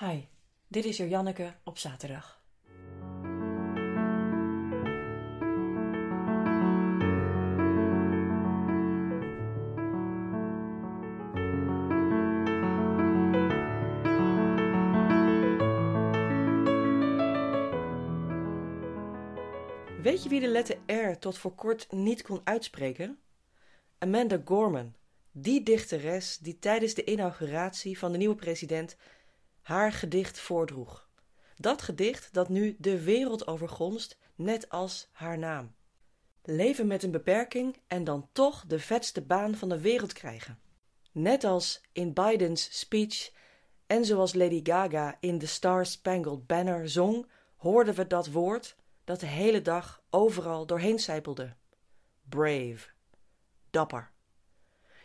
Hi, dit is Janneke op zaterdag. Weet je wie de letter R tot voor kort niet kon uitspreken? Amanda Gorman, die dichteres die tijdens de inauguratie van de nieuwe president haar gedicht voordroeg. Dat gedicht dat nu de wereld overgonst, net als haar naam. Leven met een beperking en dan toch de vetste baan van de wereld krijgen. Net als in Bidens speech en zoals Lady Gaga in The Star Spangled Banner zong, hoorden we dat woord dat de hele dag overal doorheen sijpelde. Brave. Dapper.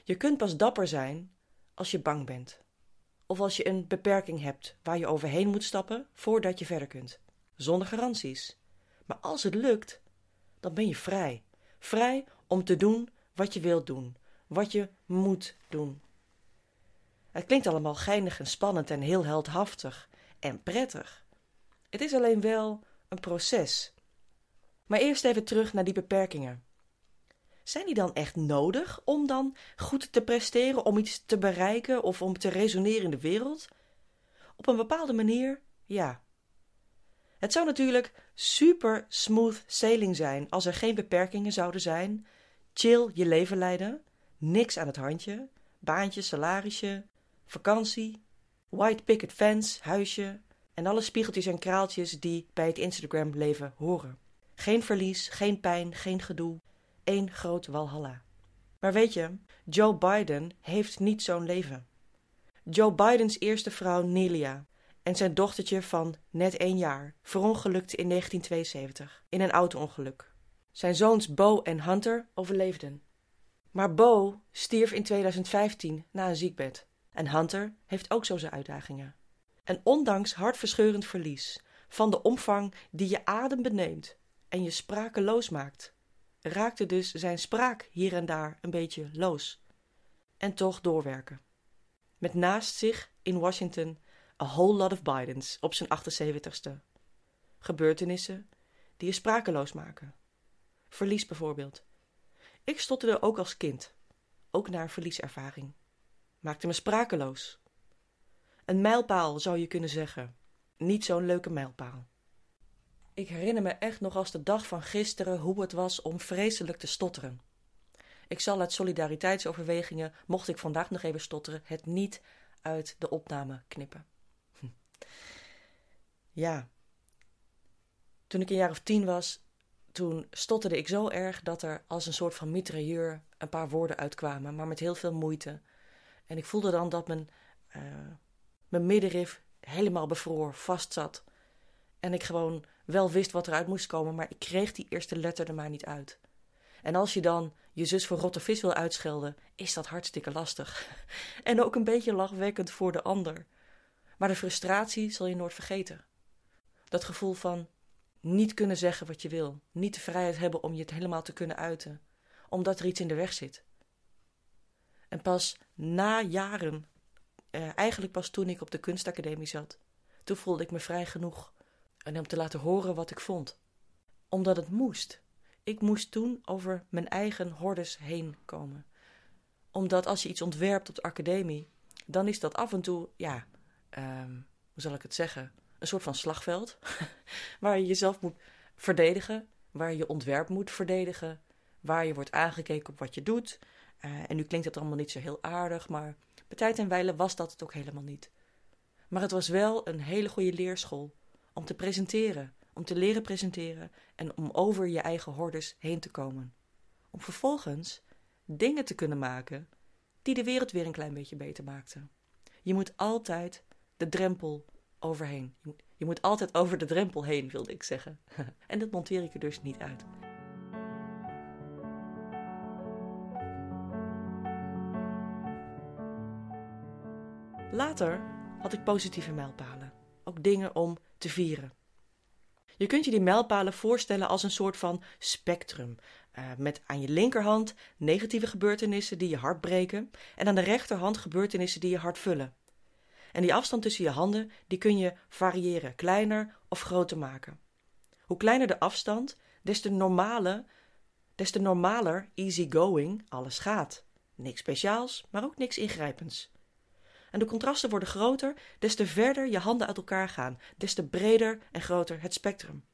Je kunt pas dapper zijn als je bang bent of als je een beperking hebt waar je overheen moet stappen voordat je verder kunt. Zonder garanties. Maar als het lukt, dan ben je vrij. Vrij om te doen wat je wilt doen, wat je moet doen. Het klinkt allemaal geinig en spannend en heel heldhaftig en prettig. Het is alleen wel een proces. Maar eerst even terug naar die beperkingen. Zijn die dan echt nodig om dan goed te presteren, om iets te bereiken of om te resoneren in de wereld? Op een bepaalde manier, ja. Het zou natuurlijk super smooth sailing zijn als er geen beperkingen zouden zijn. Chill je leven leiden, niks aan het handje, baantje, salarisje, vakantie, white picket fence, huisje en alle spiegeltjes en kraaltjes die bij het Instagram-leven horen. Geen verlies, geen pijn, geen gedoe, één groot walhalla. Maar weet je, Joe Biden heeft niet zo'n leven. Joe Bidens eerste vrouw Nelia en zijn dochtertje van net één jaar verongelukte in 1972 in een auto-ongeluk. Zijn zoons Bo en Hunter overleefden. Maar Bo stierf in 2015 na een ziekbed. En Hunter heeft ook zo zijn uitdagingen. En ondanks hartverscheurend verlies, van de omvang die je adem beneemt en je sprakeloos maakt, raakte dus zijn spraak hier en daar een beetje loos. En toch doorwerken. Met naast zich in Washington a whole lot of Bidens op zijn 78ste. Gebeurtenissen die je sprakeloos maken. Verlies bijvoorbeeld. Ik stotterde ook als kind, ook na een verlieservaring. Maakte me sprakeloos. Een mijlpaal zou je kunnen zeggen. Niet zo'n leuke mijlpaal. Ik herinner me echt nog als de dag van gisteren hoe het was om vreselijk te stotteren. Ik zal uit solidariteitsoverwegingen, mocht ik vandaag nog even stotteren, het niet uit de opname knippen. Hm. Ja. Toen ik een jaar of tien was, toen stotterde ik zo erg dat er als een soort van mitrailleur een paar woorden uitkwamen, maar met heel veel moeite. En ik voelde dan dat mijn, uh, mijn middenrif helemaal bevroor, vastzat. En ik gewoon wel wist wat eruit moest komen, maar ik kreeg die eerste letter er maar niet uit. En als je dan je zus voor rotte vis wil uitschelden, is dat hartstikke lastig. En ook een beetje lachwekkend voor de ander. Maar de frustratie zal je nooit vergeten. Dat gevoel van niet kunnen zeggen wat je wil, niet de vrijheid hebben om je het helemaal te kunnen uiten, omdat er iets in de weg zit. En pas na jaren, eh, eigenlijk pas toen ik op de kunstacademie zat, toen voelde ik me vrij genoeg en om te laten horen wat ik vond. Omdat het moest. Ik moest toen over mijn eigen hordes heen komen. Omdat als je iets ontwerpt op de academie, dan is dat af en toe, ja, um, hoe zal ik het zeggen, een soort van slagveld. waar je jezelf moet verdedigen, waar je ontwerp moet verdedigen, waar je wordt aangekeken op wat je doet. Uh, en nu klinkt het allemaal niet zo heel aardig, maar bij tijd en wijle was dat het ook helemaal niet. Maar het was wel een hele goede leerschool om te presenteren, om te leren presenteren en om over je eigen hordes heen te komen. Om vervolgens dingen te kunnen maken die de wereld weer een klein beetje beter maakten. Je moet altijd de drempel overheen. Je moet altijd over de drempel heen, wilde ik zeggen. en dat monteer ik er dus niet uit. Later had ik positieve mijlpalen. Ook dingen om te vieren. Je kunt je die mijlpalen voorstellen als een soort van spectrum. Uh, met aan je linkerhand negatieve gebeurtenissen die je hart breken en aan de rechterhand gebeurtenissen die je hart vullen. En die afstand tussen je handen, die kun je variëren, kleiner of groter maken. Hoe kleiner de afstand, des te, normale, des te normaler, easygoing alles gaat. Niks speciaals, maar ook niks ingrijpends. En de contrasten worden groter, des te verder je handen uit elkaar gaan, des te breder en groter het spectrum.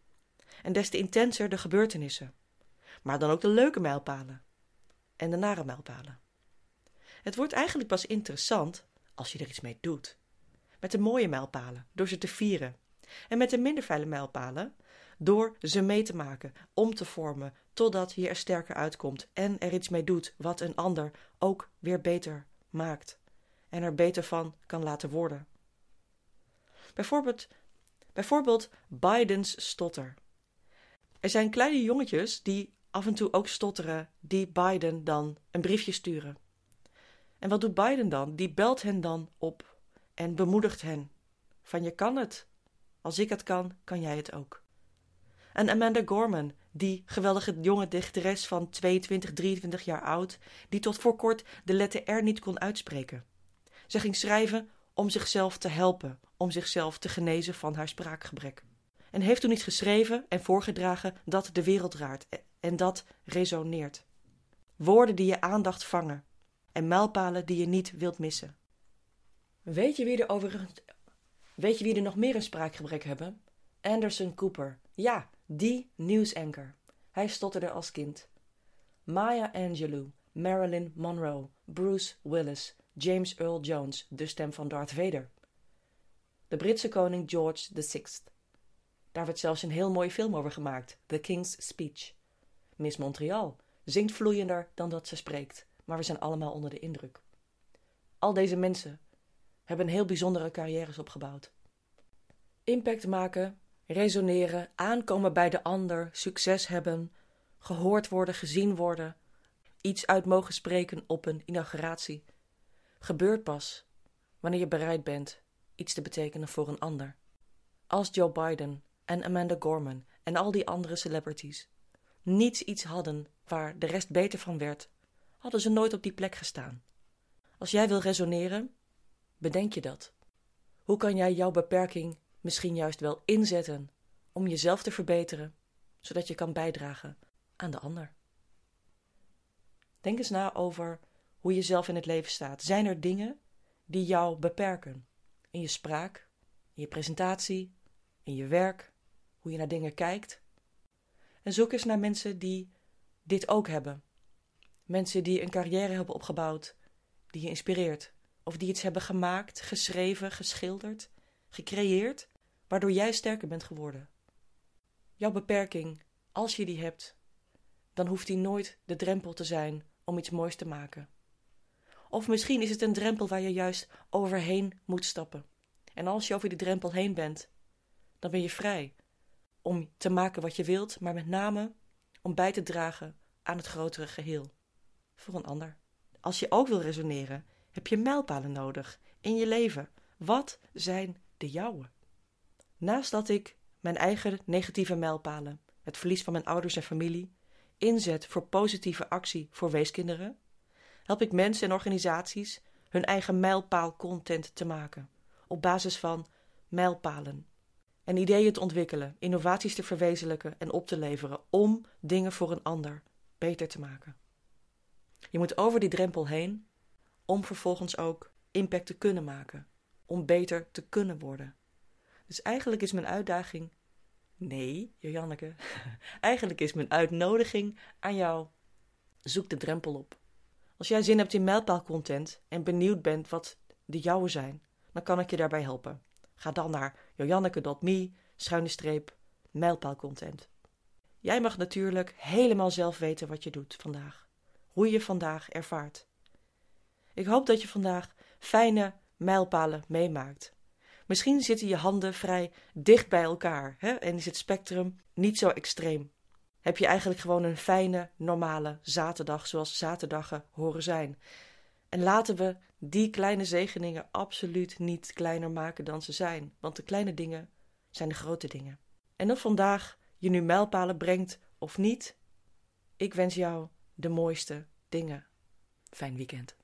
En des te intenser de gebeurtenissen. Maar dan ook de leuke mijlpalen. En de nare mijlpalen. Het wordt eigenlijk pas interessant als je er iets mee doet. Met de mooie mijlpalen, door ze te vieren. En met de minder fijne mijlpalen, door ze mee te maken, om te vormen, totdat je er sterker uitkomt en er iets mee doet wat een ander ook weer beter maakt en er beter van kan laten worden. Bijvoorbeeld, bijvoorbeeld Bidens stotter. Er zijn kleine jongetjes die af en toe ook stotteren, die Biden dan een briefje sturen. En wat doet Biden dan? Die belt hen dan op en bemoedigt hen. Van je kan het. Als ik het kan, kan jij het ook. En Amanda Gorman, die geweldige jonge dichteres van 22, 23 jaar oud, die tot voor kort de letter R niet kon uitspreken. Ze ging schrijven om zichzelf te helpen, om zichzelf te genezen van haar spraakgebrek. En heeft toen iets geschreven en voorgedragen dat de wereld raart en dat resoneert. Woorden die je aandacht vangen en mijlpalen die je niet wilt missen. Weet je wie er overigens. Weet je wie er nog meer een spraakgebrek hebben? Anderson Cooper. Ja, die nieuwsanker. Hij stotterde als kind. Maya Angelou, Marilyn Monroe, Bruce Willis, James Earl Jones, de stem van Darth Vader. De Britse koning George VI. Daar werd zelfs een heel mooie film over gemaakt, The King's Speech. Miss Montreal zingt vloeiender dan dat ze spreekt, maar we zijn allemaal onder de indruk. Al deze mensen hebben heel bijzondere carrières opgebouwd. Impact maken, resoneren, aankomen bij de ander, succes hebben, gehoord worden, gezien worden, iets uit mogen spreken op een inauguratie, gebeurt pas wanneer je bereid bent iets te betekenen voor een ander. Als Joe Biden en Amanda Gorman en al die andere celebrities niets iets hadden waar de rest beter van werd, hadden ze nooit op die plek gestaan. Als jij wil resoneren, bedenk je dat. Hoe kan jij jouw beperking misschien juist wel inzetten om jezelf te verbeteren, zodat je kan bijdragen aan de ander? Denk eens na over hoe je zelf in het leven staat. Zijn er dingen die jou beperken? In je spraak, in je presentatie, in je werk, hoe je naar dingen kijkt? En zoek eens naar mensen die dit ook hebben. Mensen die een carrière hebben opgebouwd, die je inspireert. Of die iets hebben gemaakt, geschreven, geschilderd, gecreëerd, waardoor jij sterker bent geworden. Jouw beperking, als je die hebt, dan hoeft die nooit de drempel te zijn om iets moois te maken. Of misschien is het een drempel waar je juist overheen moet stappen. En als je over die drempel heen bent, dan ben je vrij om te maken wat je wilt, maar met name om bij te dragen aan het grotere geheel. Voor een ander. Als je ook wil resoneren, heb je mijlpalen nodig in je leven. Wat zijn de jouwe? Naast dat ik mijn eigen negatieve mijlpalen, het verlies van mijn ouders en familie, inzet voor positieve actie voor weeskinderen, help ik mensen en organisaties hun eigen mijlpaal-content te maken, op basis van mijlpalen. En ideeën te ontwikkelen, innovaties te verwezenlijken en op te leveren om dingen voor een ander beter te maken. Je moet over die drempel heen om vervolgens ook impact te kunnen maken, om beter te kunnen worden. Dus eigenlijk is mijn uitdaging. Nee, Janneke. eigenlijk is mijn uitnodiging aan jou. Zoek de drempel op. Als jij zin hebt in mijlpaalcontent en benieuwd bent wat de jouwe zijn, dan kan ik je daarbij helpen. Ga dan naar jojanneke.me schuine streep mijlpaalcontent. Jij mag natuurlijk helemaal zelf weten wat je doet vandaag. Hoe je vandaag ervaart. Ik hoop dat je vandaag fijne mijlpalen meemaakt. Misschien zitten je handen vrij dicht bij elkaar hè? en is het spectrum niet zo extreem heb je eigenlijk gewoon een fijne, normale zaterdag zoals zaterdagen horen zijn. En laten we die kleine zegeningen absoluut niet kleiner maken dan ze zijn, want de kleine dingen zijn de grote dingen. En of vandaag je nu mijlpalen brengt of niet, ik wens jou de mooiste dingen. Fijn weekend.